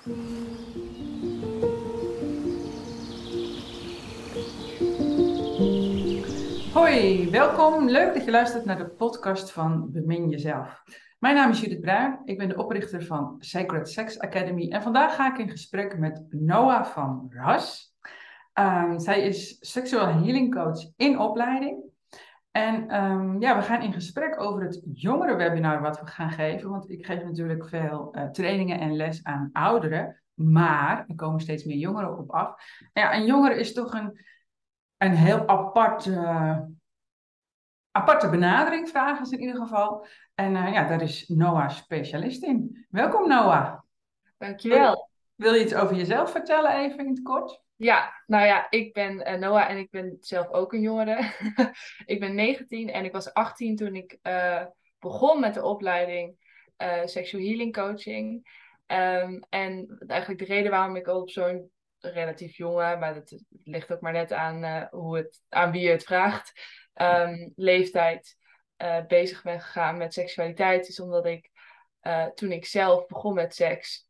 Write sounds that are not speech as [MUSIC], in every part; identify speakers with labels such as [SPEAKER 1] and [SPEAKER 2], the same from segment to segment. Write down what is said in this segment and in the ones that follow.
[SPEAKER 1] Hoi, welkom. Leuk dat je luistert naar de podcast van Bemin Jezelf. Mijn naam is Judith Bruin. Ik ben de oprichter van Sacred Sex Academy. En vandaag ga ik in gesprek met Noah van Ras. Ehm, zij is seksueel healing coach in opleiding. En ehm, ja, we gaan in gesprek over het jongere webinar wat we gaan geven. Want ik geef natuurlijk veel uh, trainingen en les aan ouderen. Maar er komen steeds meer jongeren op af. Ja, een jongere is toch een, een heel apart, uh, aparte benadering, vragen ze in ieder geval. En uh, ja, daar is Noah specialist in. Welkom Noah.
[SPEAKER 2] Dankjewel.
[SPEAKER 1] Wil je iets over jezelf vertellen even in het kort?
[SPEAKER 2] Ja, nou ja, ik ben uh, Noah en ik ben zelf ook een jongere. [LAUGHS] ik ben 19 en ik was 18 toen ik uh, begon met de opleiding uh, Sexual Healing Coaching. Um, en eigenlijk de reden waarom ik op zo'n relatief jonge, maar dat ligt ook maar net aan, hoe het, aan wie je het vraagt, um, leeftijd bezig ben gegaan met seksualiteit, is omdat ik toen ik zelf begon met seks,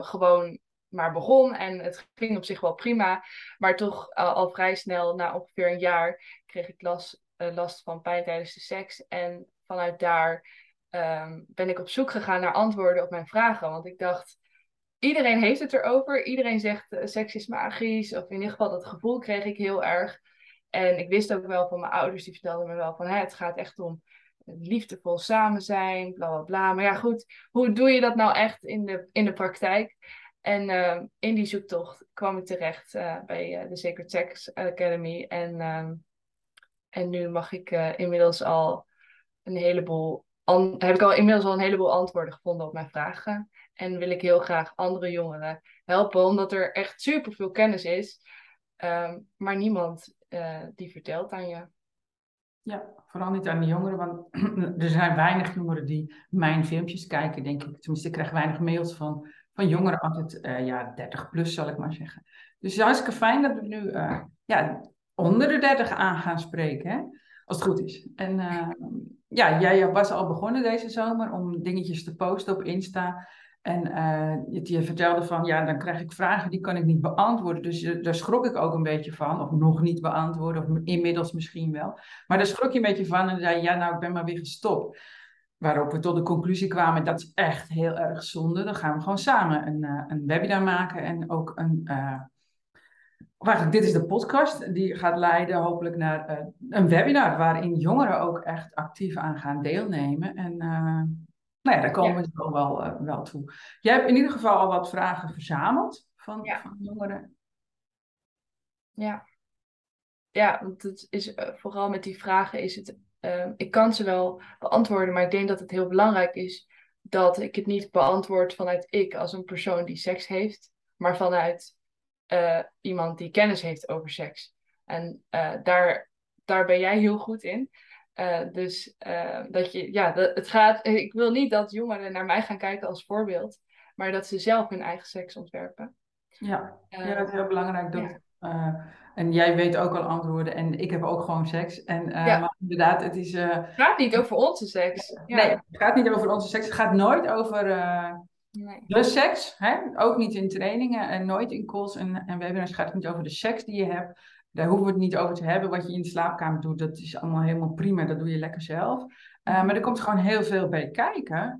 [SPEAKER 2] gewoon maar begon. En het ging op zich wel prima. Maar toch al, al vrij snel, na ongeveer een jaar, kreeg ik last, uh, last van pijn tijdens de seks. En vanuit daar um, ben ik op zoek gegaan naar antwoorden op mijn vragen. Want ik dacht, iedereen heeft het erover. Iedereen zegt uh, seks is magisch. Of in ieder geval dat gevoel kreeg ik heel erg. En ik wist ook wel van mijn ouders, die vertelden me wel van het gaat echt om liefdevol samen zijn, bla bla bla. Maar ja, goed, hoe doe je dat nou echt in de, in de praktijk? En uh, in die zoektocht kwam ik terecht uh, bij uh, de Sacred Sex Academy. En, en nu mag ik inmiddels al een heleboel. heb ik al inmiddels al een heleboel antwoorden gevonden op mijn vragen. En wil ik heel graag andere jongeren helpen, omdat er echt superveel kennis is. Um, maar niemand die vertelt aan je.
[SPEAKER 1] Ja, vooral niet aan de jongeren, want [CLEARS THROAT] er zijn weinig jongeren die mijn filmpjes kijken, denk ik. Tenminste, ik krijg weinig mails van van jongeren altijd, uh, ja, 30 plus zal ik maar zeggen. Dus het is hartstikke fijn dat we nu uh, ja, onder de 30 aan gaan spreken, hè? als het goed is. En uh, ja, jij was al begonnen deze zomer om dingetjes te posten op Insta. En je, je, vertelde van, ja, dan krijg ik vragen die kan ik niet beantwoorden. Dus daar schrok ik ook een beetje van. Of nog niet beantwoorden, of inmiddels misschien wel. Maar daar schrok je een beetje van en zei, ja, nou, ik ben maar weer gestopt. Waarop we tot de conclusie kwamen, dat is echt heel erg zonde. Dan gaan we gewoon samen een, uh, een webinar maken en ook een... Uh, eigenlijk, dit is de podcast, die gaat leiden hopelijk naar uh, een webinar waarin jongeren ook echt actief aan gaan deelnemen. En nou ja, daar komen ja. we zo wel, wel toe. Jij hebt in ieder geval al wat vragen verzameld van,
[SPEAKER 2] ja.
[SPEAKER 1] van jongeren.
[SPEAKER 2] Ja. Ja, want het is vooral met die vragen is het uh, ik kan ze wel beantwoorden, maar ik denk dat het heel belangrijk is dat ik het niet beantwoord vanuit ik als een persoon die seks heeft, maar vanuit uh, iemand die kennis heeft over seks. En uh, daar, daar ben jij heel goed in. dus dat je, ja, dat, het gaat, ik wil niet dat jongeren naar mij gaan kijken als voorbeeld, maar dat ze zelf hun eigen seks ontwerpen.
[SPEAKER 1] Ja, ja dat is heel belangrijk. Dat, ja. En jij weet ook al antwoorden en ik heb ook gewoon seks. En uh, ja. maar inderdaad, het is... Uh,
[SPEAKER 2] het gaat niet over onze seks.
[SPEAKER 1] Ja. Nee, het gaat niet over onze seks. Het gaat nooit over uh, nee. de seks. Hè? Ook niet in trainingen en nooit in calls en, en webinars gaat het niet over de seks die je hebt. Daar hoeven we het niet over te hebben. Wat je in de slaapkamer doet, dat is allemaal helemaal prima. Dat doe je lekker zelf. Uh, maar er komt gewoon heel veel bij kijken.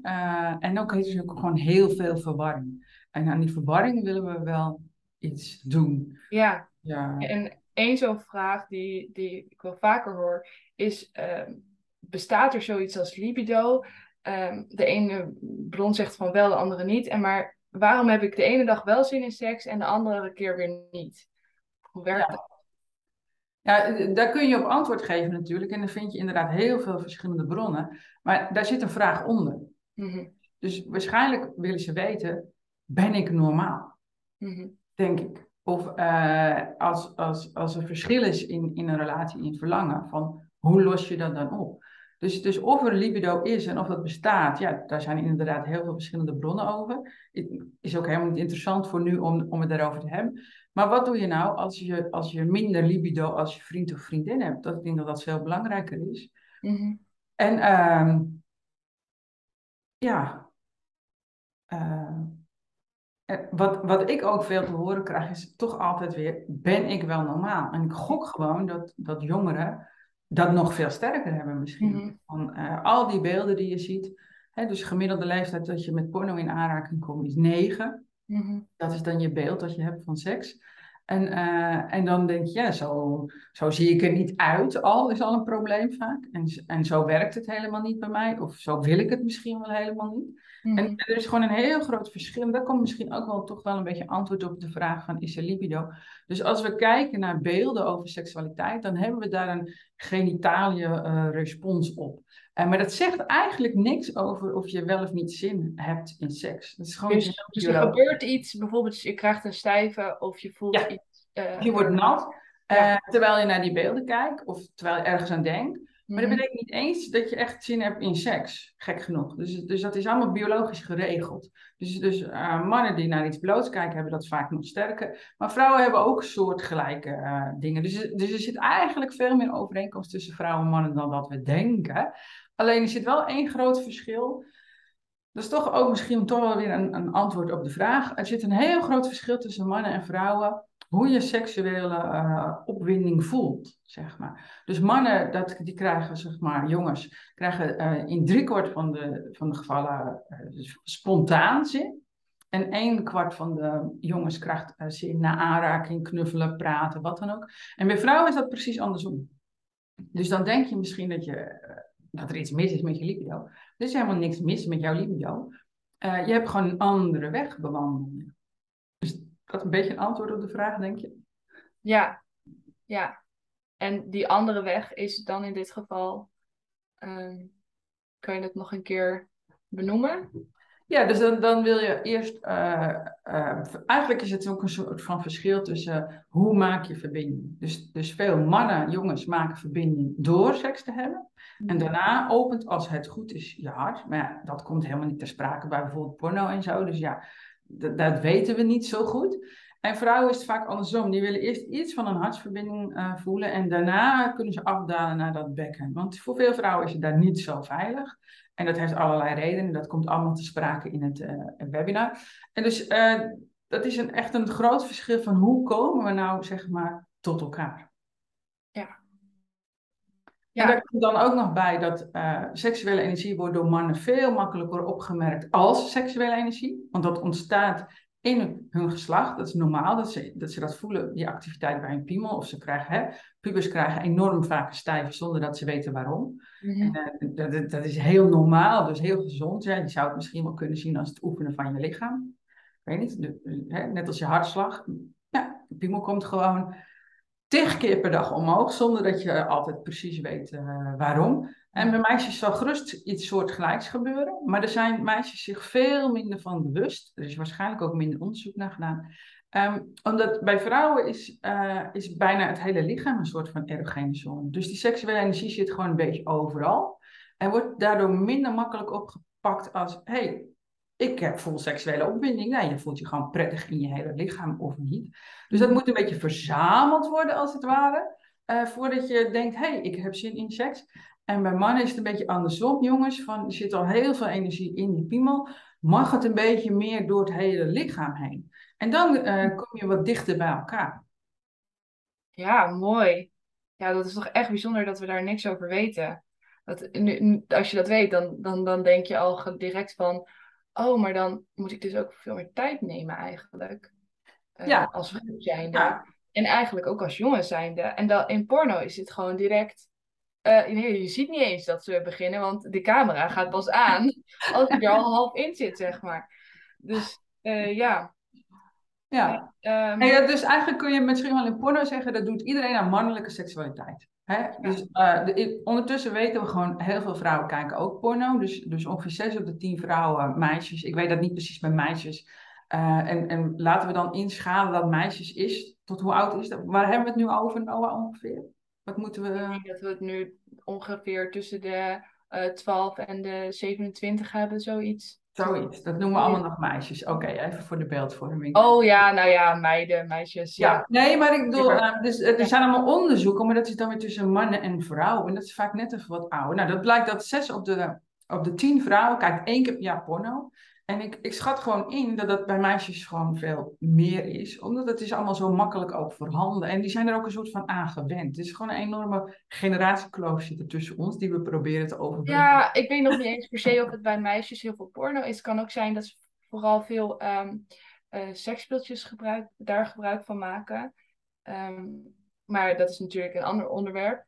[SPEAKER 1] En ook is er ook gewoon heel veel verwarring. En aan die verwarring willen we wel iets doen.
[SPEAKER 2] Ja, ja. En één zo'n vraag die, die ik wel vaker hoor, is: um, bestaat er zoiets als libido? Um, de ene bron zegt van wel, de andere niet. En maar waarom heb ik de ene dag wel zin in seks en de andere keer weer niet? Hoe werkt
[SPEAKER 1] ja.
[SPEAKER 2] dat?
[SPEAKER 1] Ja, daar kun je op antwoord geven natuurlijk. En dan vind je inderdaad heel veel verschillende bronnen. Maar daar zit een vraag onder.
[SPEAKER 2] Mm -hmm.
[SPEAKER 1] Dus waarschijnlijk willen ze weten, ben ik normaal?
[SPEAKER 2] Mm -hmm.
[SPEAKER 1] Denk ik. Of uh, als, als, als er verschil is in, in een relatie, in het verlangen, van hoe los je dat dan op? Dus, dus of er libido is en of dat bestaat, ja, daar zijn inderdaad heel veel verschillende bronnen over. Het is ook helemaal niet interessant voor nu om, om het daarover te hebben. Maar wat doe je nou als je, als je minder libido als je vriend of vriendin hebt? Dat, ik denk dat dat veel belangrijker is.
[SPEAKER 2] Mm -hmm.
[SPEAKER 1] En uh, ja, uh, eh, wat, wat ik ook veel te horen krijg, is toch altijd weer: ben ik wel normaal? En ik gok gewoon dat, dat jongeren dat nog veel sterker hebben, misschien.
[SPEAKER 2] Mhm.
[SPEAKER 1] Van eh, al die beelden die je ziet. Hè, dus gemiddelde leeftijd dat je met porno in aanraking komt, is negen.
[SPEAKER 2] Mhm.
[SPEAKER 1] Dat is dan je beeld dat je hebt van seks. En, eh, en dan denk je, ja, zo, zo zie ik er niet uit al, is al een probleem vaak. En, en zo werkt het helemaal niet bij mij, of zo wil ik het misschien wel helemaal niet.
[SPEAKER 2] Mhm.
[SPEAKER 1] En er is gewoon een heel groot verschil. En daar komt misschien ook wel toch wel een beetje antwoord op de vraag van is er libido? Dus als we kijken naar beelden over seksualiteit, dan hebben we daar een genitalie eh, respons op. Eh, maar dat zegt eigenlijk niks over of je wel of niet zin hebt in seks. Dat is gewoon
[SPEAKER 2] Dus, dus er gebeurt iets, bijvoorbeeld je krijgt een stijve of je voelt
[SPEAKER 1] Ja.
[SPEAKER 2] iets. eh,
[SPEAKER 1] Je wordt nat,
[SPEAKER 2] Ja.
[SPEAKER 1] terwijl je naar die beelden kijkt of terwijl je ergens aan denkt. Maar dat
[SPEAKER 2] mhm.
[SPEAKER 1] betekent niet eens dat je echt zin hebt in seks, gek genoeg. Dus, dus dat is allemaal biologisch geregeld. Dus, dus eh, mannen die naar iets bloots kijken, hebben dat vaak nog sterker. Maar vrouwen hebben ook soortgelijke eh, dingen. Dus, dus er zit eigenlijk veel meer overeenkomst tussen vrouwen en mannen dan dat we denken. Alleen er zit wel één groot verschil. Dat is toch ook misschien toch wel weer een, een antwoord op de vraag. Er zit een heel groot verschil tussen mannen en vrouwen. Hoe je seksuele eh, opwinding voelt, zeg maar. Dus mannen, dat, die krijgen, zeg maar, jongens, krijgen eh, in driekwart van de, van de gevallen eh, spontaan zin. En één kwart van de jongens krijgt zin na aanraking, knuffelen, praten, wat dan ook. En bij vrouwen is dat precies andersom. Dus dan denk je misschien dat, je, dat er iets mis is met je libido. Er is helemaal niks mis met jouw libido. Je hebt gewoon een andere weg bewandeld. Dat is een beetje een antwoord op de vraag, denk je?
[SPEAKER 2] Ja, ja. En die andere weg is dan in dit geval. ehm, kan je het nog een keer benoemen?
[SPEAKER 1] Ja, dus dan, dan wil je eerst. eh, eh, eigenlijk is het ook een soort van verschil tussen eh, hoe maak je verbinding. Dus, dus veel mannen, jongens maken verbinding door seks te hebben. En daarna opent, als het goed is, je hart. Maar ja, dat komt helemaal niet ter sprake bij bijvoorbeeld porno en zo. Dus ja, d- dat weten we niet zo goed. En vrouwen is het vaak andersom. Die willen eerst iets van een hartsverbinding eh, voelen. En daarna kunnen ze afdalen naar dat bekken. Want voor veel vrouwen is het daar niet zo veilig. En dat heeft allerlei redenen. Dat komt allemaal te sprake in het eh, webinar. En dus eh, dat is een, echt een groot verschil van hoe komen we nou, zeg maar, tot elkaar. En
[SPEAKER 2] Ja.
[SPEAKER 1] daar komt dan ook nog bij dat eh, seksuele energie wordt door mannen veel makkelijker opgemerkt als seksuele energie. Want dat ontstaat in hun geslacht. Dat is normaal dat ze dat, ze dat voelen, die activiteit bij hun piemel. Of ze krijgen, hè, pubers krijgen enorm vaak een stijve zonder dat ze weten waarom.
[SPEAKER 2] Mhm.
[SPEAKER 1] En, eh, dat, dat- dat is heel normaal, dus heel gezond. Ja. Je zou het misschien wel kunnen zien als het oefenen van je lichaam. Ik weet niet, de- hè, net als je hartslag. Ja, de piemel komt gewoon tig keer per dag omhoog, zonder dat je altijd precies weet eh, waarom. En bij meisjes zal gerust iets soortgelijks gebeuren, maar er zijn meisjes zich veel minder van bewust. Er is waarschijnlijk ook minder onderzoek naar gedaan. Ehm, omdat bij vrouwen is, eh, is bijna het hele lichaam een soort van erogene zone. Dus die seksuele energie zit gewoon een beetje overal. En wordt daardoor minder makkelijk opgepakt als: hey, ik heb voel seksuele opwinding. Nou, je voelt je gewoon prettig in je hele lichaam of niet. Dus dat moet een beetje verzameld worden, als het ware. eh, voordat je denkt: hey, ik heb zin in seks. En bij mannen is het een beetje andersom, jongens. Van, er zit al heel veel energie in die piemel. Mag het een beetje meer door het hele lichaam heen? En dan eh, kom je wat dichter bij elkaar.
[SPEAKER 2] Ja, mooi. Ja, dat is toch echt bijzonder dat we daar niks over weten. Dat, nu, als je dat weet, dan, dan, dan denk je al direct van... Oh, maar dan moet ik dus ook veel meer tijd nemen eigenlijk. Eh,
[SPEAKER 1] Ja.
[SPEAKER 2] Als vrouw zijnde.
[SPEAKER 1] Ja.
[SPEAKER 2] En eigenlijk ook als jongen zijnde. En dan, in porno is het gewoon direct... eh, nee, je ziet niet eens dat ze beginnen, want de camera gaat pas aan [LAUGHS] als je er al half in zit, zeg maar. Dus eh, ja.
[SPEAKER 1] Ja.
[SPEAKER 2] ehm,
[SPEAKER 1] En ja, dus eigenlijk kun je misschien wel in porno zeggen, dat doet iedereen aan mannelijke seksualiteit. Hè? Dus, eh, de- ondertussen weten we gewoon, heel veel vrouwen kijken ook porno. Dus, dus ongeveer 6 op de 10 vrouwen, meisjes. Ik weet dat niet precies bij meisjes. Eh, en, en laten we dan inschalen dat meisjes is. Tot hoe oud is dat? Waar hebben we het nu over, Noah, ongeveer? Wat moeten we...
[SPEAKER 2] Ik denk dat we het nu ongeveer tussen de eh 12 en de 27 hebben, zoiets.
[SPEAKER 1] Zoiets, dat noemen we allemaal nog meisjes. Oké, even voor de beeldvorming.
[SPEAKER 2] Oh ja, nou ja, meiden, meisjes. Ja.
[SPEAKER 1] Ja, nee, maar ik bedoel, eh, dus, eh, er zijn allemaal onderzoeken, maar dat is dan weer tussen mannen en vrouwen. En dat is vaak net even wat ouder. Nou, dat blijkt dat zes op de, op de tien vrouwen kijkt één keer per jaar porno. En ik, ik schat gewoon in dat dat bij meisjes gewoon veel meer is. Omdat het is allemaal zo makkelijk ook voorhanden. En die zijn er ook een soort van aangewend. Het is gewoon een enorme generatiekloof zitten tussen ons die we proberen te overbruggen.
[SPEAKER 2] Ja, ik weet nog niet eens per se of het bij meisjes heel veel porno is. Het kan ook zijn dat ze vooral veel um, seksspeeltjes daar gebruik van maken. Ehm, maar dat is natuurlijk een ander onderwerp.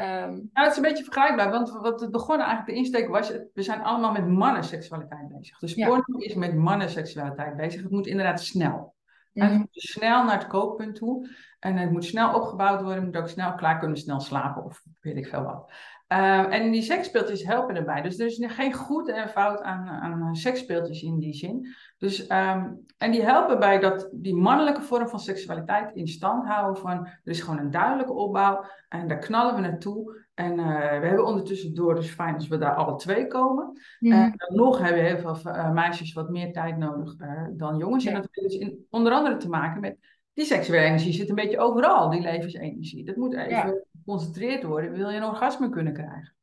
[SPEAKER 1] Um, nou, het is een beetje vergelijkbaar, want wat het begonnen eigenlijk, de insteek was, we zijn allemaal met mannenseksualiteit bezig. Dus ja. porno is met mannenseksualiteit bezig. Het moet inderdaad snel. Mm Het moet snel naar het kookpunt toe. En het moet snel opgebouwd worden, moet ook snel klaar kunnen, snel slapen of weet ik veel wat. Uh, en die seksspeeltjes helpen erbij. Dus er is geen goed en fout aan, aan seksspeeltjes in die zin. Dus, um, en die helpen bij dat, die mannelijke vorm van seksualiteit in stand houden. Van, er is gewoon een duidelijke opbouw en daar knallen we naartoe. En uh, we hebben ondertussen door, dus fijn als we daar alle twee komen. Mm. En dan nog hebben heel veel uh, meisjes wat meer tijd nodig dan jongens. Ja. En dat heeft dus in, onder andere te maken met die seksuele energie zit een beetje overal, die levensenergie. Dat moet even geconcentreerd worden, wil je een orgasme kunnen krijgen.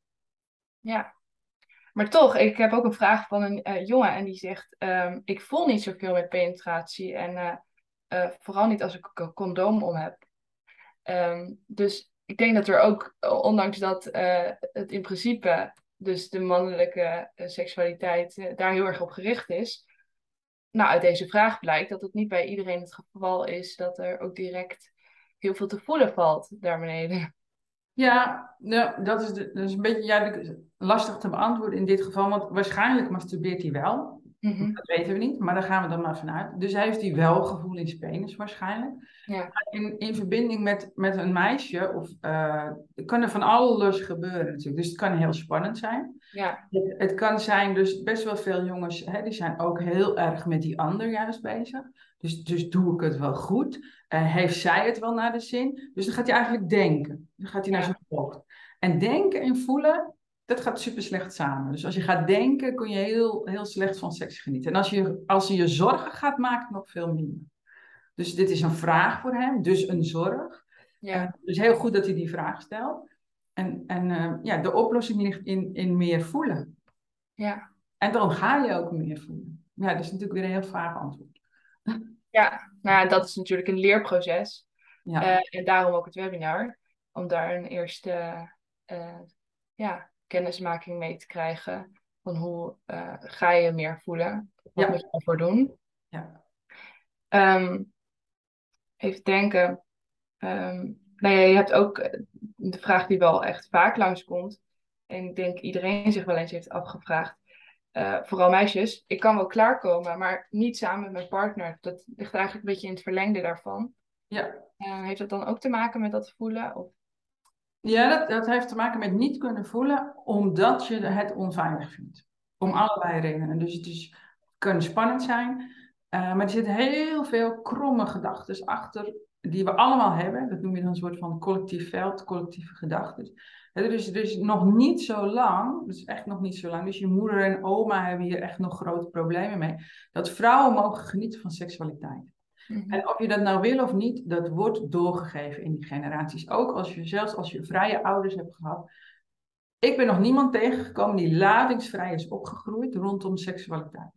[SPEAKER 2] Ja, maar toch, ik heb ook een vraag van een uh, jongen en die zegt: um, Ik voel niet zoveel met penetratie en uh, uh, vooral niet als ik een condoom om heb. Um, dus ik denk dat er ook, ondanks dat het in principe, dus de mannelijke seksualiteit daar heel erg op gericht is, nou, uit deze vraag blijkt dat het niet bij iedereen het geval is dat er ook direct heel veel te voelen valt daar beneden.
[SPEAKER 1] Ja, nou, dat, is de, een beetje ja, lastig te beantwoorden in dit geval, want waarschijnlijk masturbeert hij wel. Mhm. Dat weten we niet, maar daar gaan we dan maar vanuit. Dus hij heeft hij wel gevoel in zijn penis waarschijnlijk. Ja. In, in verbinding met, met een meisje, of, uh, kan er van alles gebeuren natuurlijk. Dus het kan heel spannend zijn. Ja. Het, het kan zijn, dus best wel veel jongens, hè, die zijn ook heel erg met die ander juist bezig. Dus, dus doe ik het wel goed? Uh, heeft zij het wel naar de zin? Dus dan gaat hij eigenlijk denken. Dan gaat hij naar zijn hoofd. En denken en voelen, dat gaat super slecht samen. Dus als je gaat denken, kun je heel, heel slecht van seks genieten. En als je, als je je zorgen gaat maken, nog veel minder. Dus dit is een vraag voor hem, dus een zorg. Ja. Uh, dus heel goed dat hij die vraag stelt. En, en uh, ja, de oplossing ligt in, in meer voelen. Ja. En dan ga je ook meer voelen. Ja, dat is natuurlijk weer een heel vaag antwoord. [LAUGHS]
[SPEAKER 2] Ja, nou dat is natuurlijk een leerproces. Ja. Uh, en daarom ook het webinar. Om daar een eerste ja, kennismaking mee te krijgen van hoe uh, ga je meer voelen, wat ja. moet je ervoor doen. Ja. Um, even denken. Um, nou ja, je hebt ook eh, de vraag die wel echt vaak langskomt. En ik denk iedereen zich wel eens heeft afgevraagd. Uh, vooral meisjes, ik kan wel klaarkomen, maar niet samen met mijn partner. Dat ligt eigenlijk een beetje in het verlengde daarvan. Ja. Uh, heeft dat dan ook te maken met dat voelen? Of
[SPEAKER 1] ja, dat, heeft te maken met niet kunnen voelen omdat je het onveilig vindt. Om allerlei redenen. Dus het is, kan spannend zijn, uh, maar er zitten heel veel kromme gedachten achter die we allemaal hebben. Dat noem je dan een soort van collectief veld, collectieve gedachten. Dus, dus nog niet zo lang, dus echt nog niet zo lang, dus je moeder en oma hebben hier echt nog grote problemen mee, dat vrouwen mogen genieten van seksualiteit. Mhm. En of je dat nou wil of niet, dat wordt doorgegeven in die generaties. Ook als je, zelfs als je vrije ouders hebt gehad. Ik ben nog niemand tegengekomen die ladingsvrij is opgegroeid rondom seksualiteit.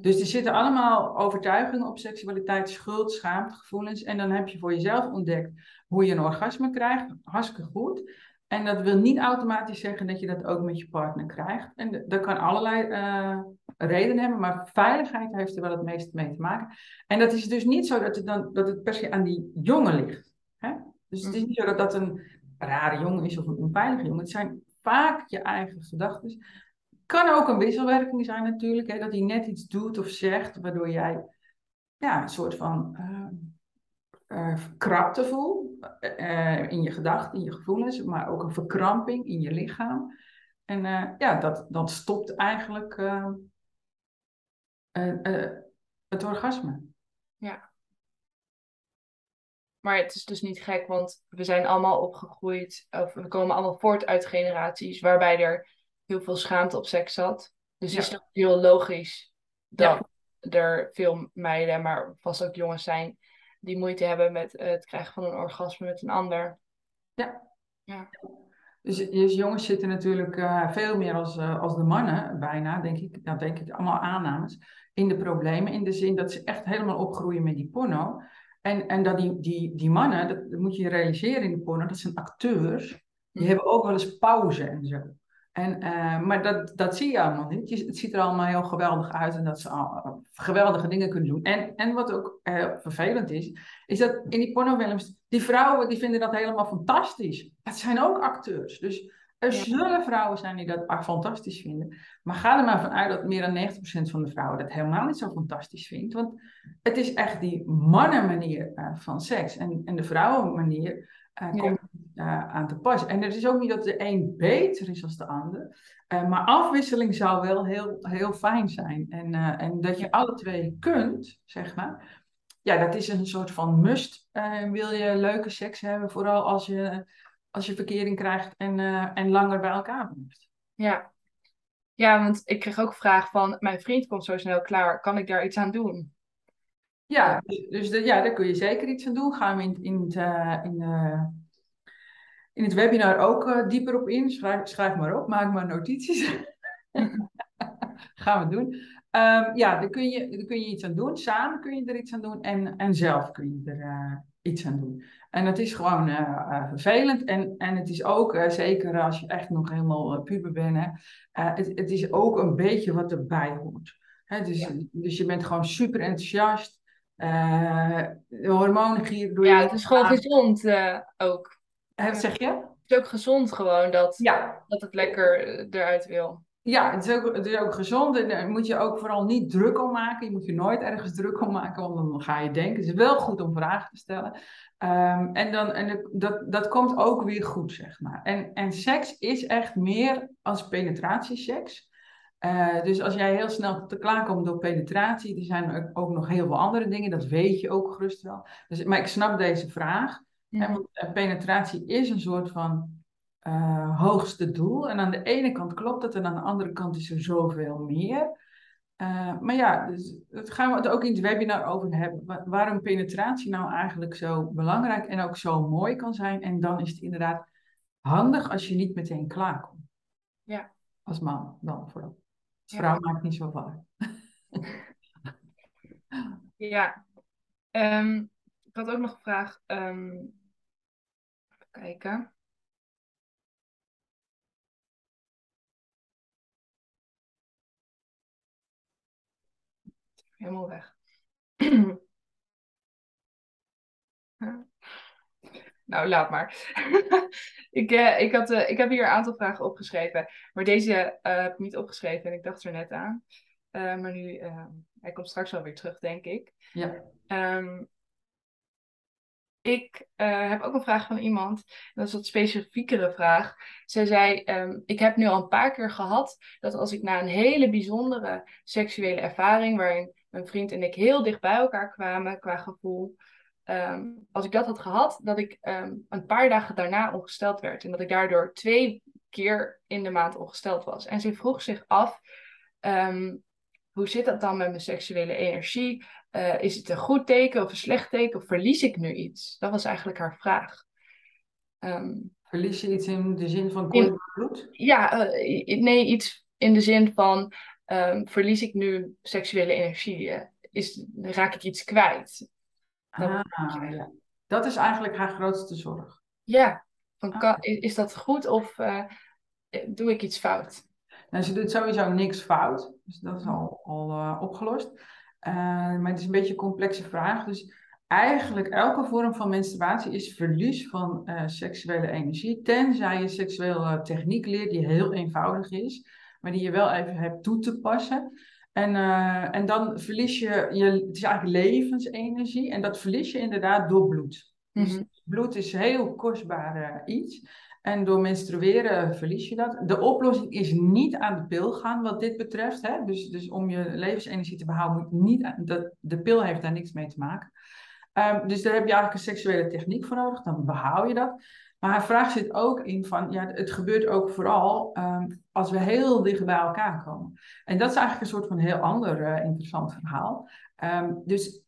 [SPEAKER 1] Dus er zitten allemaal overtuigingen op seksualiteit, schuld, schaamte, gevoelens. En dan heb je voor jezelf ontdekt hoe je een orgasme krijgt. Hartstikke goed. En dat wil niet automatisch zeggen dat je dat ook met je partner krijgt. En dat kan allerlei uh, redenen hebben, maar veiligheid heeft er wel het meest mee te maken. En dat is dus niet zo dat het, dan, dat het per se aan die jongen ligt. Hè? Dus het is niet zo dat dat een rare jongen is of een onveilige jongen. Het zijn vaak je eigen gedachten. Kan ook een wisselwerking zijn natuurlijk, hè? dat hij net iets doet of zegt, waardoor jij ja, een soort van uh, uh, krapte voelt uh, in je gedachten, in je gevoelens, maar ook een verkramping in je lichaam. En ja, dat, dat stopt eigenlijk het orgasme. Ja.
[SPEAKER 2] Maar het is dus niet gek, want we zijn allemaal opgegroeid, of we komen allemaal voort uit generaties waarbij er heel veel schaamte op seks zat. Dus ja. is het heel logisch dat er veel meiden, maar vast ook jongens zijn, die moeite hebben met het krijgen van een orgasme met een ander.
[SPEAKER 1] Ja. ja. Dus, dus jongens zitten natuurlijk uh, veel meer als, uh, als de mannen, bijna, denk ik, nou denk ik, allemaal aannames, in de problemen. In de zin dat ze echt helemaal opgroeien met die porno. En, en dat die, die, die mannen, dat, dat moet je realiseren in de porno, dat zijn acteurs. Die hebben ook wel eens pauze en zo. En, uh, maar dat, dat zie je allemaal niet. het ziet er allemaal heel geweldig uit en dat ze al, geweldige dingen kunnen doen. En, en wat ook uh, vervelend is, is dat in die pornofilms, die vrouwen die vinden dat helemaal fantastisch. Het zijn ook acteurs. Dus er zullen vrouwen zijn die dat fantastisch vinden. Maar ga er maar vanuit dat meer dan 90% van de vrouwen dat helemaal niet zo fantastisch vindt. Want het is echt die mannenmanier uh, van seks. En, en de vrouwenmanier uh, komt uh, aan te pas. En het is ook niet dat de een beter is dan de ander. maar afwisseling zou wel heel, heel fijn zijn. En, en dat je alle twee kunt, zeg maar. Ja, dat is een soort van must. wil je leuke seks hebben, vooral als je als je verkering krijgt en, en langer bij elkaar blijft.
[SPEAKER 2] Ja. ja, want ik kreeg ook een vraag van, mijn vriend komt zo snel klaar, kan ik daar iets aan doen?
[SPEAKER 1] Ja, dus, de, ja, daar kun je zeker iets aan doen. Gaan we in, in, het, in, in het webinar ook uh, dieper op in. Schrijf, schrijf maar op, maak maar notities. [LAUGHS] Gaan we doen. Um, ja, daar kun, je, daar kun je iets aan doen. Samen kun je er iets aan doen en, en zelf kun je er iets aan doen. En het is gewoon uh, vervelend. En, en het is ook, zeker als je echt nog helemaal puber bent, hè, het, het is ook een beetje wat erbij hoort. Hè, dus, ja. dus je bent gewoon super enthousiast. de hormonen gieren door
[SPEAKER 2] je. Ja, het is gewoon gezond ook.
[SPEAKER 1] Wat zeg je?
[SPEAKER 2] Het is ook gezond gewoon dat, ja. dat het lekker eruit wil.
[SPEAKER 1] Ja, het is, ook, het is ook gezond en daar moet je ook vooral niet druk om maken. Je moet je nooit ergens druk om maken, want dan ga je denken. Het is wel goed om vragen te stellen. Um, en dan, en dat, dat komt ook weer goed, zeg maar. En, en seks is echt meer als penetratieseks. Uh, dus als jij heel snel te klaar komt door penetratie, er zijn ook nog heel veel andere dingen, dat weet je ook gerust wel. Dus, maar ik snap deze vraag. Ja. En, want penetratie is een soort van uh, hoogste doel. En aan de ene kant klopt het en aan de andere kant is er zoveel meer. Uh, maar ja, dus dat gaan we het ook in het webinar over hebben. waarom penetratie nou eigenlijk zo belangrijk en ook zo mooi kan zijn. En dan is het inderdaad handig als je niet meteen klaarkomt.
[SPEAKER 2] Ja.
[SPEAKER 1] Als man dan vooral. Als vrouw ja. maakt niet zo uit. [LAUGHS]
[SPEAKER 2] ja. Um, ik had ook nog een vraag. Um, kijken. helemaal weg. [CLEARS THROAT] nou, laat maar. [LAUGHS] ik, uh, ik, had, uh, ik heb hier een aantal vragen opgeschreven, maar deze uh, heb ik niet opgeschreven en ik dacht er net aan. maar nu, hij komt straks wel weer terug, denk ik.
[SPEAKER 1] Ja.
[SPEAKER 2] Um, ik uh, heb ook een vraag van iemand, dat is wat specifiekere vraag. Zij zei, um, ik heb nu al een paar keer gehad dat als ik na een hele bijzondere seksuele ervaring, waarin mijn vriend en ik heel dicht bij elkaar kwamen qua gevoel, um, als ik dat had gehad, dat ik um, een paar dagen daarna ongesteld werd. En dat ik daardoor twee keer in de maand ongesteld was. En ze vroeg zich af, hoe zit dat dan met mijn seksuele energie? Uh, is het een goed teken of een slecht teken? Of verlies ik nu iets? Dat was eigenlijk haar vraag. Um,
[SPEAKER 1] verlies je iets in de zin van bloed?
[SPEAKER 2] Ja, uh, nee, iets in de zin van um, verlies ik nu seksuele energie? Uh, is, raak ik iets kwijt?
[SPEAKER 1] Ah, ja. Dat is eigenlijk haar grootste zorg.
[SPEAKER 2] Ja, van, ah. is dat goed of doe ik iets fout?
[SPEAKER 1] Nou, ze doet sowieso niks fout, dus dat is al, al opgelost. Uh, maar het is een beetje een complexe vraag. Dus eigenlijk elke vorm van menstruatie is verlies van uh, seksuele energie. Tenzij je seksuele techniek leert die heel eenvoudig is, maar die je wel even hebt toe te passen. En, uh, en dan verlies je, je, het is eigenlijk levensenergie en dat verlies je inderdaad door bloed. Mm -hmm. Dus bloed is heel kostbaar iets. En door menstrueren verlies je dat. De oplossing is niet aan de pil gaan wat dit betreft. Hè? Dus, dus om je levensenergie te behouden, moet niet, de, de pil heeft daar niks mee te maken. Um, dus daar heb je eigenlijk een seksuele techniek voor nodig, dan behoud je dat. Maar haar vraag zit ook in van, ja, het gebeurt ook vooral um, als we heel dicht bij elkaar komen. En dat is eigenlijk een soort van heel ander uh, interessant verhaal. Um, dus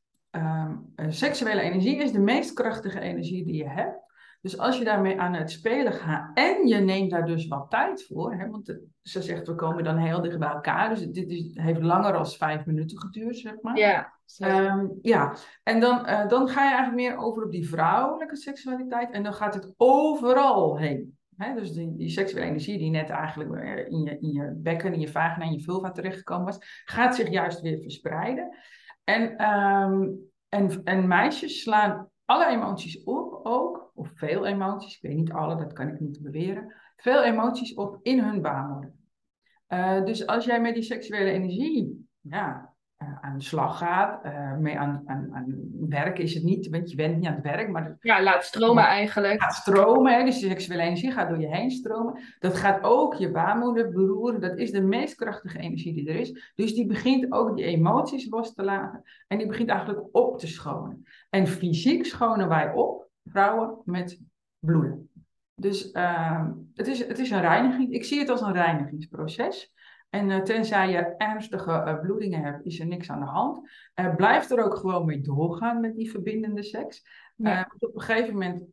[SPEAKER 1] seksuele energie is de meest krachtige energie die je hebt. Dus als je daarmee aan het spelen gaat en je neemt daar dus wat tijd voor, hè, want ze zegt we komen dan heel dicht bij elkaar, dus dit is, heeft langer dan vijf minuten geduurd, zeg maar.
[SPEAKER 2] Ja,
[SPEAKER 1] Ehm, ja. en dan, uh, dan ga je eigenlijk meer over op die vrouwelijke seksualiteit en dan gaat het overal heen. Hè? Dus die, die seksuele energie die net eigenlijk eh, in je, in je bekken, in je vagina, in je vulva terechtgekomen was, gaat zich juist weer verspreiden. En, um, en, en meisjes slaan alle emoties op ook, of veel emoties, ik weet niet alle, dat kan ik niet beweren, veel emoties op in hun baarmoeder. Uh, dus als jij met die seksuele energie ja, uh, aan de slag gaat, uh, mee aan, aan, aan werk is het niet, want je bent niet aan het werk. Maar
[SPEAKER 2] ja, laat stromen eigenlijk.
[SPEAKER 1] Gaat stromen, hè, dus de seksuele energie gaat door je heen stromen. Dat gaat ook je baarmoeder beroeren, dat is de meest krachtige energie die er is. Dus die begint ook die emoties los te laten en die begint eigenlijk op te schonen. En fysiek schonen wij op, vrouwen, met bloeden. Dus uh, het, is, het is een reiniging. Ik zie het als een reinigingsproces. En uh, tenzij je ernstige uh, bloedingen hebt, is er niks aan de hand. Uh, blijf er ook gewoon mee doorgaan met die verbindende seks. Ja. op een gegeven moment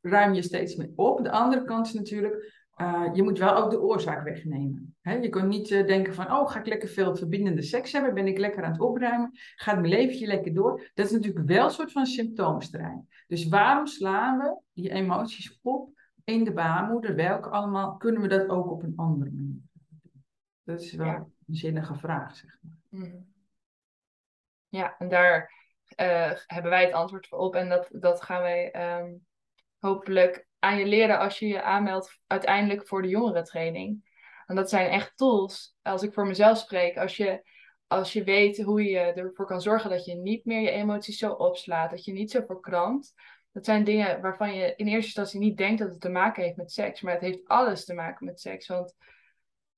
[SPEAKER 1] ruim je steeds meer op. De andere kant is natuurlijk, je moet wel ook de oorzaak wegnemen. Hè? Je kunt niet denken van, oh, ga ik lekker veel verbindende seks hebben? Ben ik lekker aan het opruimen? Gaat mijn leventje lekker door? Dat is natuurlijk wel een soort van symptoomsterrein. Dus waarom slaan we die emoties op in de baarmoeder? Welke allemaal? Kunnen we dat ook op een andere manier? Dat is wel ja. een zinnige vraag, zeg maar.
[SPEAKER 2] Mm. Ja, en daar uh, hebben wij het antwoord voor op. En dat, dat gaan wij um, hopelijk aan je leren als je je aanmeldt uiteindelijk voor de jongerentraining. En dat zijn echt tools, als ik voor mezelf spreek, als je, als je weet hoe je ervoor kan zorgen dat je niet meer je emoties zo opslaat, dat je niet zo verkrampt. Dat zijn dingen waarvan je in eerste instantie niet denkt dat het te maken heeft met seks, maar het heeft alles te maken met seks. Want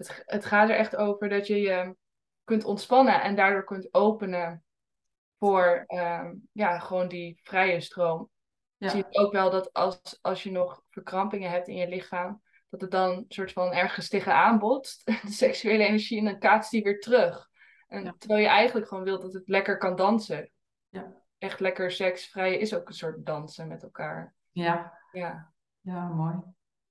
[SPEAKER 2] het, het gaat er echt over dat je je kunt ontspannen en daardoor kunt openen voor um, ja, gewoon die vrije stroom. Ja. Zie je ook wel dat als, als je nog verkrampingen hebt in je lichaam, dat het dan soort van ergens tegenaan botst, [LAUGHS] de seksuele energie, en dan kaatst die weer terug. En ja. Terwijl je eigenlijk gewoon wilt dat het lekker kan dansen.
[SPEAKER 1] Ja.
[SPEAKER 2] Echt lekker seksvrij is ook een soort dansen met elkaar.
[SPEAKER 1] Ja.
[SPEAKER 2] Ja,
[SPEAKER 1] ja mooi.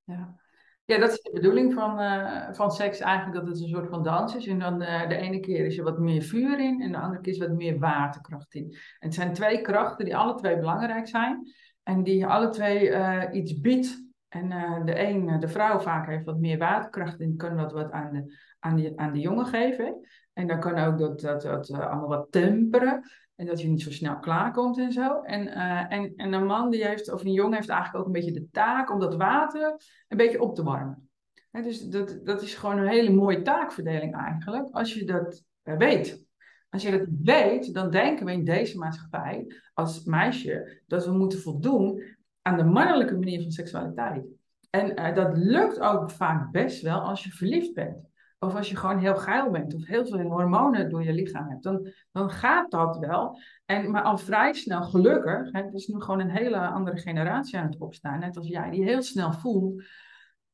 [SPEAKER 1] Ja. Ja, dat is de bedoeling van, uh, van seks eigenlijk, dat het een soort van dans is. En dan uh, de ene keer is er wat meer vuur in en de andere keer is wat meer waterkracht in. En het zijn twee krachten die alle twee belangrijk zijn en die alle twee uh, iets biedt. En de een, de vrouw vaak heeft wat meer waterkracht en kan wat, wat aan, de, aan, de, aan de jongen geven. En dan kan ook dat, dat, dat allemaal wat temperen. En dat je niet zo snel klaarkomt en zo. En, uh, en, en een man die heeft, of een jongen heeft eigenlijk ook een beetje de taak om dat water een beetje op te warmen. Dus dat, dat is gewoon een hele mooie taakverdeling eigenlijk, als je dat weet. Als je dat weet, dan denken we in deze maatschappij als meisje dat we moeten voldoen aan de mannelijke manier van seksualiteit. En uh, dat lukt ook vaak best wel als je verliefd bent. Of als je gewoon heel geil bent of heel veel hormonen door je lichaam hebt, dan, dan gaat dat wel. En, maar al vrij snel, gelukkig, hè, het is nu gewoon een hele andere generatie aan het opstaan, net als jij, die heel snel voelt,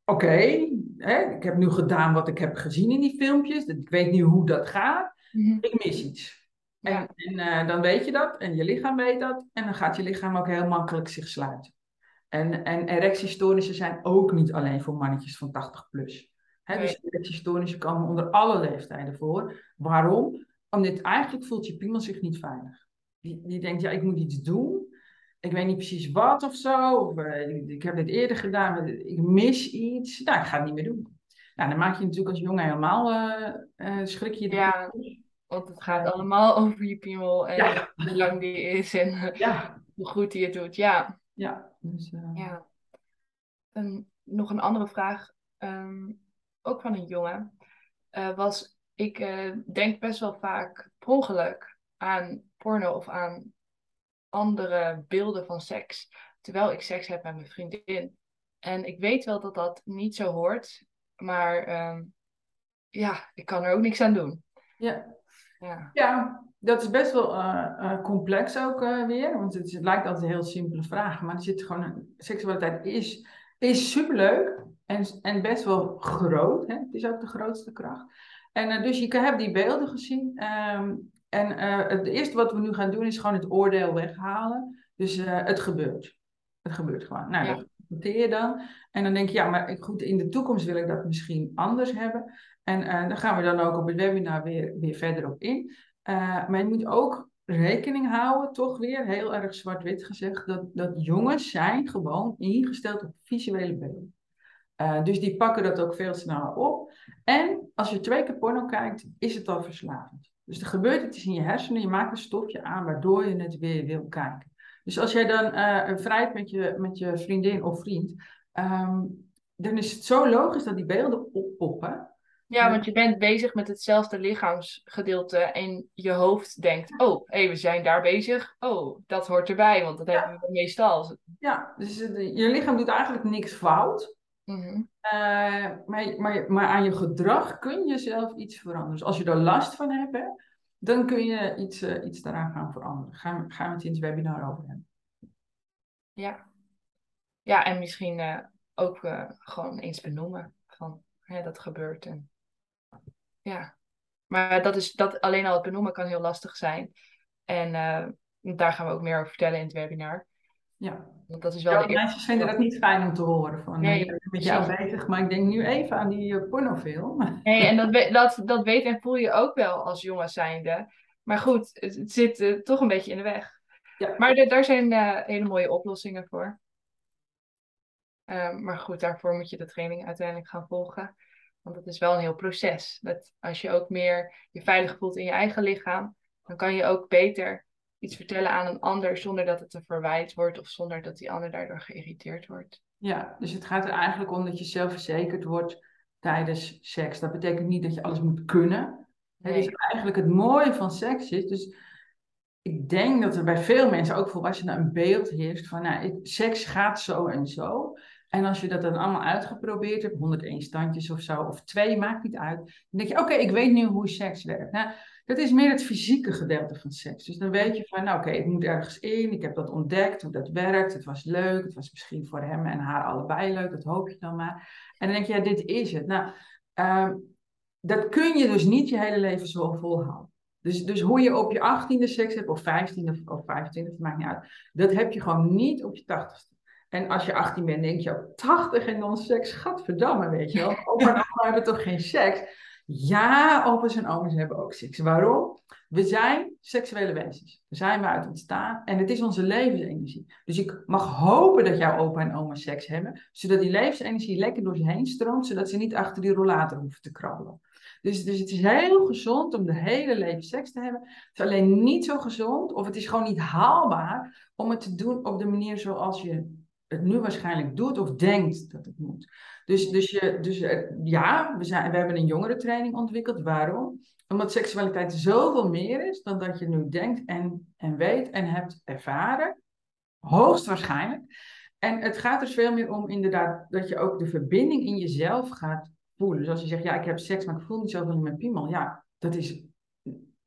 [SPEAKER 1] oké, okay, ik heb nu gedaan wat ik heb gezien in die filmpjes, ik weet nu hoe dat gaat, mm-hmm. ik mis iets. Ja. En, en uh, dan weet je dat en je lichaam weet dat en dan gaat je lichaam ook heel makkelijk zich sluiten. En, en erectiestoornissen zijn ook niet alleen voor mannetjes van 80 plus. He, dus komen onder alle leeftijden voor. Waarom? Omdat eigenlijk voelt je piemel zich niet veilig. Die, die denkt, ja, ik moet iets doen. Ik weet niet precies wat of zo. Of, uh, ik heb dit eerder gedaan, maar ik mis iets. Nou, ik ga het niet meer doen. Nou, dan maak je natuurlijk als jongen helemaal uh, uh, schrik je.
[SPEAKER 2] Ja, want het gaat allemaal [LAUGHS] over je piemel en ja. hoe lang die is en
[SPEAKER 1] ja. [LAUGHS]
[SPEAKER 2] hoe goed die het doet. Ja.
[SPEAKER 1] Ja. Dus,
[SPEAKER 2] ja. En nog een andere vraag. Um, ook van een jongen, uh, was ik uh, denk best wel vaak per ongeluk aan porno of aan andere beelden van seks, terwijl ik seks heb met mijn vriendin. En ik weet wel dat dat niet zo hoort, maar uh, ja, ik kan er ook niks aan doen.
[SPEAKER 1] Ja, ja. ja dat is best wel uh, complex ook weer, want het, het, lijkt altijd een heel simpele vraag, maar er zit gewoon, seksualiteit is, is superleuk, en, en best wel groot. Hè? Het is ook de grootste kracht. En uh, dus je hebt die beelden gezien. Um, en uh, het eerste wat we nu gaan doen is gewoon het oordeel weghalen. Dus uh, het gebeurt. Het gebeurt gewoon. Nou,
[SPEAKER 2] Ja.
[SPEAKER 1] dat accepteer je dan. En dan denk je, ja, maar goed, in de toekomst wil ik dat misschien anders hebben. En eh daar gaan we dan ook op het webinar weer, weer verder op in. Eh, maar je moet ook rekening houden, toch weer, heel erg zwart-wit gezegd, dat, dat jongens zijn gewoon ingesteld op visuele beelden. Eh, dus die pakken dat ook veel sneller op. En als je twee keer porno kijkt, is het al verslavend. Dus er gebeurt iets in je hersenen, je maakt een stofje aan waardoor je het weer wil kijken. Dus als jij dan eh vrijt met je, met je vriendin of vriend, ehm, dan is het zo logisch dat die beelden oppoppen.
[SPEAKER 2] Ja, want je bent bezig met hetzelfde lichaamsgedeelte en je hoofd denkt, oh, hé, we zijn daar bezig. Oh, dat hoort erbij, want dat hebben we meestal.
[SPEAKER 1] Ja, dus je lichaam doet eigenlijk niks fout.
[SPEAKER 2] Mhm.
[SPEAKER 1] Eh, maar, maar, maar aan je gedrag kun je zelf iets veranderen. Dus als je er last van hebt, hè, dan kun je iets, eh, iets daaraan gaan veranderen. Gaan, gaan we het in het webinar over hebben.
[SPEAKER 2] Ja. Ja, en misschien eh, ook gewoon eens benoemen van, hè, dat gebeurt. En... Ja. Maar dat is, dat, alleen al het benoemen kan heel lastig zijn. En daar gaan we ook meer over vertellen in het webinar.
[SPEAKER 1] Ja.
[SPEAKER 2] Want dat is wel
[SPEAKER 1] Ja,
[SPEAKER 2] de
[SPEAKER 1] meisjes vinden dat niet fijn om te horen. Van,
[SPEAKER 2] Nee,
[SPEAKER 1] ik ben met jou bezig, maar ik denk nu even aan die eh, pornofilm. [LAUGHS]
[SPEAKER 2] Nee, en dat, dat, dat weet en voel je ook wel als jongen zijnde. Maar goed, het, het zit eh, toch een beetje in de weg.
[SPEAKER 1] Ja.
[SPEAKER 2] Maar daar zijn eh, hele mooie oplossingen voor. Ehm, maar goed, daarvoor moet je de training uiteindelijk gaan volgen. Want het is wel een heel proces. Dat als je ook meer je veilig voelt in je eigen lichaam, dan kan je ook beter iets vertellen aan een ander zonder dat het een verwijt wordt of zonder dat die ander daardoor geïrriteerd wordt.
[SPEAKER 1] Ja, dus het gaat er eigenlijk om dat je zelfverzekerd wordt tijdens seks. Dat betekent niet dat je alles moet kunnen. Het is
[SPEAKER 2] Nee.
[SPEAKER 1] eigenlijk het mooie van seks is. Dus ik denk dat er bij veel mensen, ook volwassenen, een beeld heerst van nou, ik- seks gaat zo en zo. En als je dat dan allemaal uitgeprobeerd hebt, 101 standjes of zo, of twee, maakt niet uit. Dan denk je, oké, ik weet nu hoe seks werkt. Nou, dat is meer het fysieke gedeelte van seks. Dus dan weet je van, nou oké, ik moet ergens in, ik heb dat ontdekt, hoe dat werkt. Het was leuk, het was misschien voor hem en haar allebei leuk, dat hoop je dan maar. En dan denk je, ja, dit is het. Nou, ehm, dat kun je dus niet je hele leven zo volhouden. Dus, dus hoe je op je achttiende seks hebt, of vijftiende of, of 25, het maakt niet uit. Dat heb je gewoon niet op je tachtigste. En als je 18 bent, denk je ook 80 en dan seks, gadverdamme, weet je wel. Opa en oma hebben toch geen seks? Ja, opa's en oma's hebben ook seks. Waarom? We zijn seksuele wezens. Daar zijn we uit ontstaan. En het is onze levensenergie. Dus ik mag hopen dat jouw opa en oma seks hebben. Zodat die levensenergie lekker door ze heen stroomt. Zodat ze niet achter die rollator hoeven te krabbelen. Dus, dus het is heel gezond om de hele leven seks te hebben. Het is alleen niet zo gezond. Of het is gewoon niet haalbaar om het te doen op de manier zoals je het nu waarschijnlijk doet of denkt dat het moet. Dus, dus, je, dus ja, we, zijn, we hebben een jongerentraining ontwikkeld. Waarom? Omdat seksualiteit zoveel meer is dan dat je nu denkt en, en weet en hebt ervaren. Hoogstwaarschijnlijk. En het gaat er veel meer om inderdaad dat je ook de verbinding in jezelf gaat voelen. Dus als je zegt, ja, ik heb seks, maar ik voel niet zoveel in mijn piemel. Ja, dat is,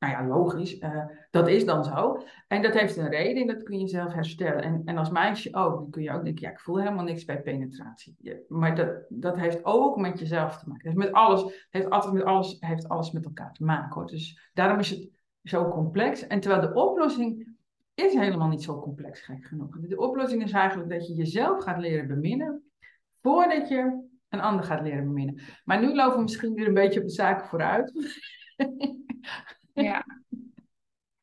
[SPEAKER 1] nou ja, logisch. eh, dat is dan zo. En dat heeft een reden en dat kun je zelf herstellen. En, en als meisje ook, dan kun je ook denken, ja, ik voel helemaal niks bij penetratie. Maar dat, dat heeft ook met jezelf te maken. Heeft met alles, heeft altijd met alles, heeft alles met elkaar te maken. Hoor. Dus daarom is het zo complex. En terwijl de oplossing is helemaal niet zo complex, gek genoeg. De oplossing is eigenlijk dat je jezelf gaat leren beminnen, voordat je een ander gaat leren beminnen. Maar nu lopen we misschien weer een beetje op de zaken vooruit. [LAUGHS]
[SPEAKER 2] Ja.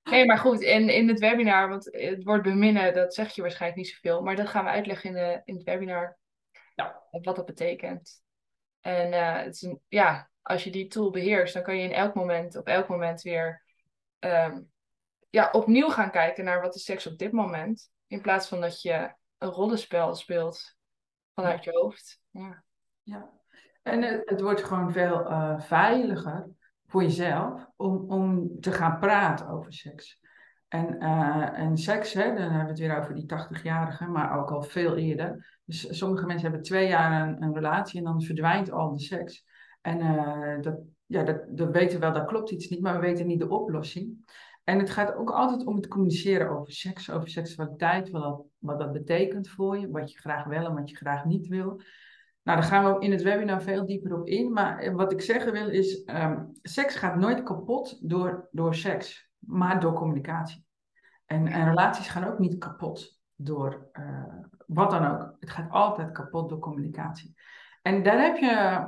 [SPEAKER 2] Nee, maar goed, in, in het webinar, want het woord beminnen, dat zeg je waarschijnlijk niet zoveel, maar dat gaan we uitleggen in, de, in het webinar.
[SPEAKER 1] Ja.
[SPEAKER 2] Wat dat betekent. En eh, het is een, ja, als je die tool beheerst, dan kan je in elk moment, op elk moment weer ehm, ja, opnieuw gaan kijken naar wat is seks op dit moment. In plaats van dat je een rollenspel speelt vanuit je hoofd. Ja.
[SPEAKER 1] Ja. En het, het wordt gewoon veel eh, veiliger voor jezelf om, om te gaan praten over seks. En, eh, en seks, hè, dan hebben we het weer over die 80-jarigen, maar ook al veel eerder. Dus sommige mensen hebben twee jaar een, een relatie en dan verdwijnt al de seks. En eh, dat, ja, dat, dat weten we wel, dat klopt iets niet, maar we weten niet de oplossing. En het gaat ook altijd om het communiceren over seks, over seksualiteit, wat dat, wat dat betekent voor je, wat je graag wil en wat je graag niet wil. Nou, daar gaan we in het webinar veel dieper op in. Maar wat ik zeggen wil is, ehm, seks gaat nooit kapot door, door seks, maar door communicatie. En, en relaties gaan ook niet kapot door uh, wat dan ook. Het gaat altijd kapot door communicatie. En daar heb je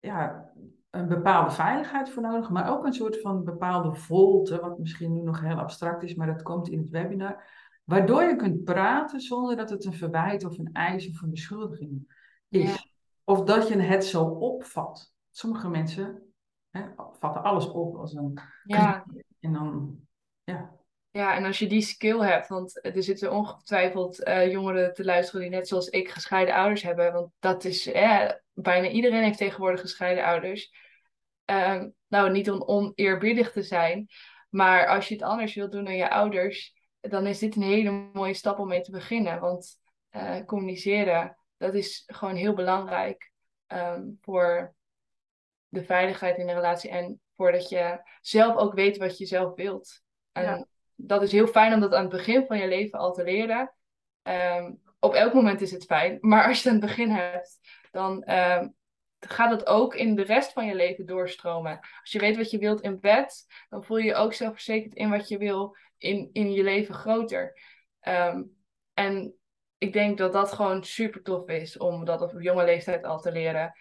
[SPEAKER 1] ja, een bepaalde veiligheid voor nodig, maar ook een soort van bepaalde volte, wat misschien nu nog heel abstract is, maar dat komt in het webinar, waardoor je kunt praten zonder dat het een verwijt of een eis of een beschuldiging is. Of dat je het zo opvat. Sommige mensen hè, vatten alles op als een
[SPEAKER 2] ja.
[SPEAKER 1] en dan, ja.
[SPEAKER 2] Ja, en als je die skill hebt, want er zitten ongetwijfeld uh, jongeren te luisteren die net zoals ik gescheiden ouders hebben, want dat is, bijna iedereen heeft tegenwoordig gescheiden ouders. Uh, nou, niet om oneerbiedig te zijn, maar als je het anders wilt doen dan je ouders, dan is dit een hele mooie stap om mee te beginnen. Want uh, communiceren, dat is gewoon heel belangrijk um, voor de veiligheid in de relatie en voordat je zelf ook weet wat je zelf wilt. En ja. dat is heel fijn om dat aan het begin van je leven al te leren. Um, op elk moment is het fijn, [LAUGHS] maar als je het aan het begin hebt, dan um, gaat het ook in de rest van je leven doorstromen. Als je weet wat je wilt in bed, dan voel je je ook zelfverzekerd in wat je wil in, in je leven groter. Um, en ik denk dat dat gewoon super tof is om dat op jonge leeftijd al te leren.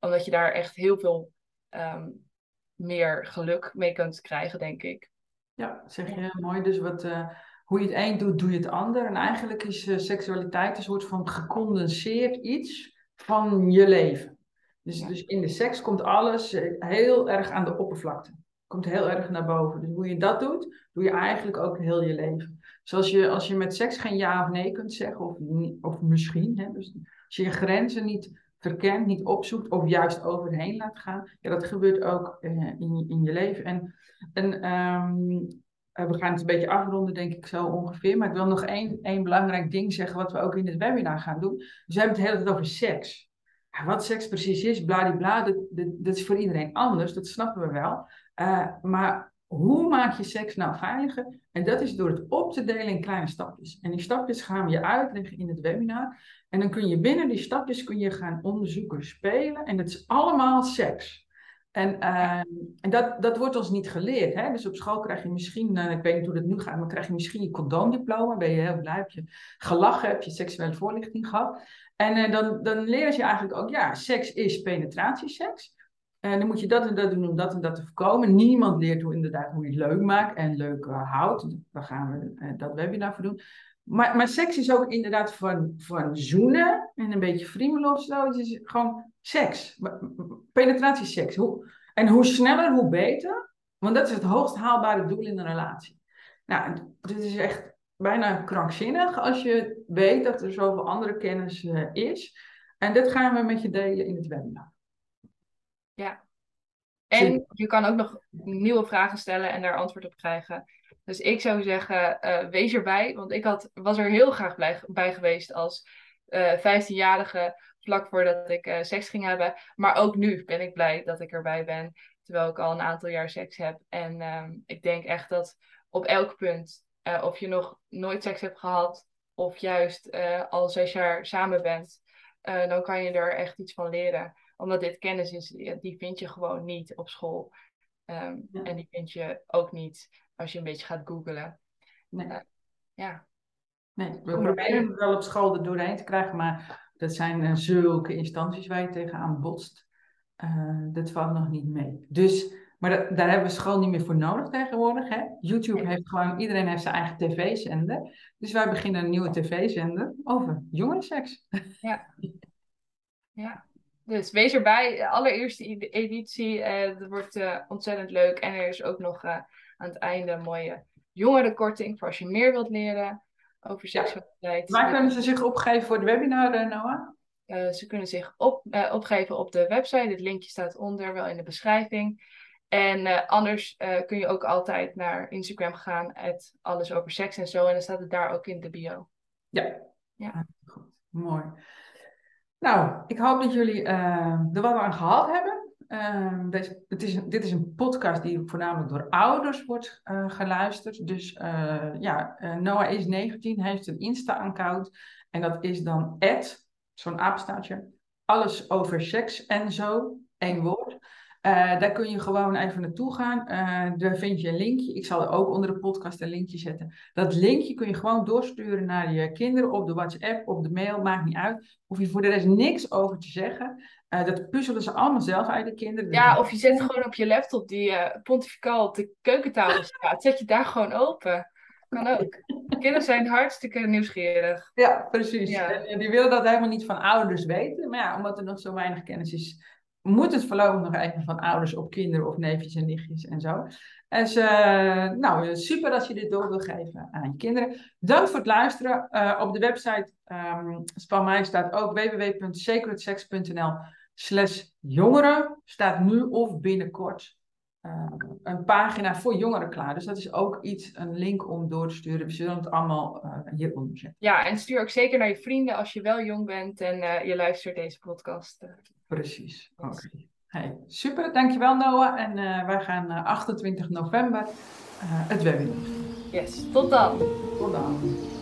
[SPEAKER 2] Omdat je daar echt heel veel um, meer geluk mee kunt krijgen, denk ik.
[SPEAKER 1] Ja, zeg je mooi. Dus wat, uh, hoe je het een doet, doe je het ander. En eigenlijk is uh, seksualiteit een soort van gecondenseerd iets van je leven. Dus, dus in de seks komt alles eh, heel erg aan de oppervlakte. Komt heel erg naar boven. Dus hoe je dat doet, doe je eigenlijk ook heel je leven. Zoals je, als je met seks geen ja of nee kunt zeggen, of, of misschien. Hè, dus als je je grenzen niet verkent, niet opzoekt of juist overheen laat gaan. Ja, dat gebeurt ook uh, in, in je leven. En, en um, we gaan het een beetje afronden, denk ik zo ongeveer. Maar ik wil nog één, één belangrijk ding zeggen, wat we ook in het webinar gaan doen. Dus we hebben het hele tijd over seks. Wat seks precies is, bladibla, dat, dat, dat is voor iedereen anders, dat snappen we wel. Uh, maar hoe maak je seks nou veiliger? En dat is door het op te delen in kleine stapjes. En die stapjes gaan we je uitleggen in het webinar. En dan kun je binnen die stapjes kun je gaan onderzoeken, spelen. En het is allemaal seks. En, uh, en dat, dat wordt ons niet geleerd. Hè? Dus op school krijg je misschien, uh, ik weet niet hoe dat nu gaat, maar krijg je misschien je condoomdiploma. Ben je heel blij, heb je gelachen, heb je seksuele voorlichting gehad. En dan, dan leren je eigenlijk ook, ja, seks is penetratieseks. En dan moet je dat en dat doen om dat en dat te voorkomen. Niemand leert hoe, inderdaad hoe je het leuk maakt en leuk houdt. Daar gaan we dat webinar voor doen. Maar, maar seks is ook inderdaad van, van zoenen en een beetje friemelen of zo. Het is gewoon seks. Penetratieseks. Hoe, en hoe sneller, hoe beter. Want dat is het hoogst haalbare doel in een relatie. Nou, dit is echt bijna krankzinnig als je weet dat er zoveel andere kennis uh, is. En dit gaan we met je delen in het webinar.
[SPEAKER 2] Ja. En je kan ook nog nieuwe vragen stellen en daar antwoord op krijgen. Dus ik zou zeggen, uh, wees erbij. Want ik had, was er heel graag blij, bij geweest als uh, 15-jarige, vlak voordat ik uh, seks ging hebben. Maar ook nu ben ik blij dat ik erbij ben. Terwijl ik al een aantal jaar seks heb. En uh, ik denk echt dat op elk punt, of je nog nooit seks hebt gehad, of juist al zes jaar samen bent, dan kan je er echt iets van leren. Omdat dit kennis is, die vind je gewoon niet op school. Um, ja. En die vind je ook niet als je een beetje gaat googlen.
[SPEAKER 1] Nee. Uh,
[SPEAKER 2] ja.
[SPEAKER 1] Nee, we proberen het wel op school er doorheen te krijgen, maar dat zijn uh, zulke instanties waar je tegenaan botst. Uh, dat valt nog niet mee. Dus, maar dat, daar hebben we school niet meer voor nodig tegenwoordig. Hè? YouTube heeft gewoon, iedereen heeft zijn eigen tv-zender. Dus wij beginnen een nieuwe tv-zender over jongensseks.
[SPEAKER 2] Ja. [LAUGHS] Ja. Dus wees erbij, allereerste editie. Uh, dat wordt uh, ontzettend leuk. En er is ook nog uh, aan het einde een mooie jongerenkorting voor als je meer wilt leren over seksualiteit.
[SPEAKER 1] Waar kunnen ze zich opgeven voor het webinar, Noah?
[SPEAKER 2] Ze kunnen zich op, opgeven op de website. Het linkje staat onder, wel in de beschrijving. En anders kun je ook altijd naar Instagram gaan, het alles over seks en zo. En dan staat het daar ook in de bio.
[SPEAKER 1] Ja, ja. goed. Mooi. Nou, ik hoop dat jullie er wat aan gehad hebben. Uh, deze, het is, dit is een podcast die voornamelijk door ouders wordt uh, geluisterd. Dus uh, ja, Noah is 19, heeft een Insta-account. En dat is dan zo'n apenstaartje, alles over seks en zo, één woord. Uh, daar kun je gewoon even naartoe gaan. Uh, daar vind je een linkje. Ik zal er ook onder de podcast een linkje zetten. Dat linkje kun je gewoon doorsturen naar je kinderen op de WhatsApp, op de mail, maakt niet uit. Hoef je voor de rest niks over te zeggen. Uh, dat puzzelen ze allemaal zelf uit de kinderen.
[SPEAKER 2] Ja, of je zet gewoon op je laptop die pontificaal op de keukentafel [LAUGHS] staat. Zet je daar gewoon open. Kan ook. Kinderen zijn hartstikke nieuwsgierig.
[SPEAKER 1] Ja, precies. En die willen dat helemaal niet van ouders weten. Maar ja, omdat er nog zo weinig kennis is, moet het voorlopig nog even van ouders op kinderen of neefjes en nichtjes en zo. Dus uh, nou, super dat je dit door wil geven aan je kinderen. Dank voor het luisteren. Uh, op de website um, van mij staat ook www.sacredsex.nl slash jongeren. Staat nu of binnenkort uh, een pagina voor jongeren klaar. Dus dat is ook iets, een link om door te sturen. We zullen het allemaal uh, hieronder zetten.
[SPEAKER 2] Ja, en stuur ook zeker naar je vrienden als je wel jong bent en uh, je luistert deze podcast.
[SPEAKER 1] Precies. Oké. Okay. Hey, super, dankjewel Noah. En wij gaan 28 november het webinar.
[SPEAKER 2] Yes, tot dan.
[SPEAKER 1] Tot dan.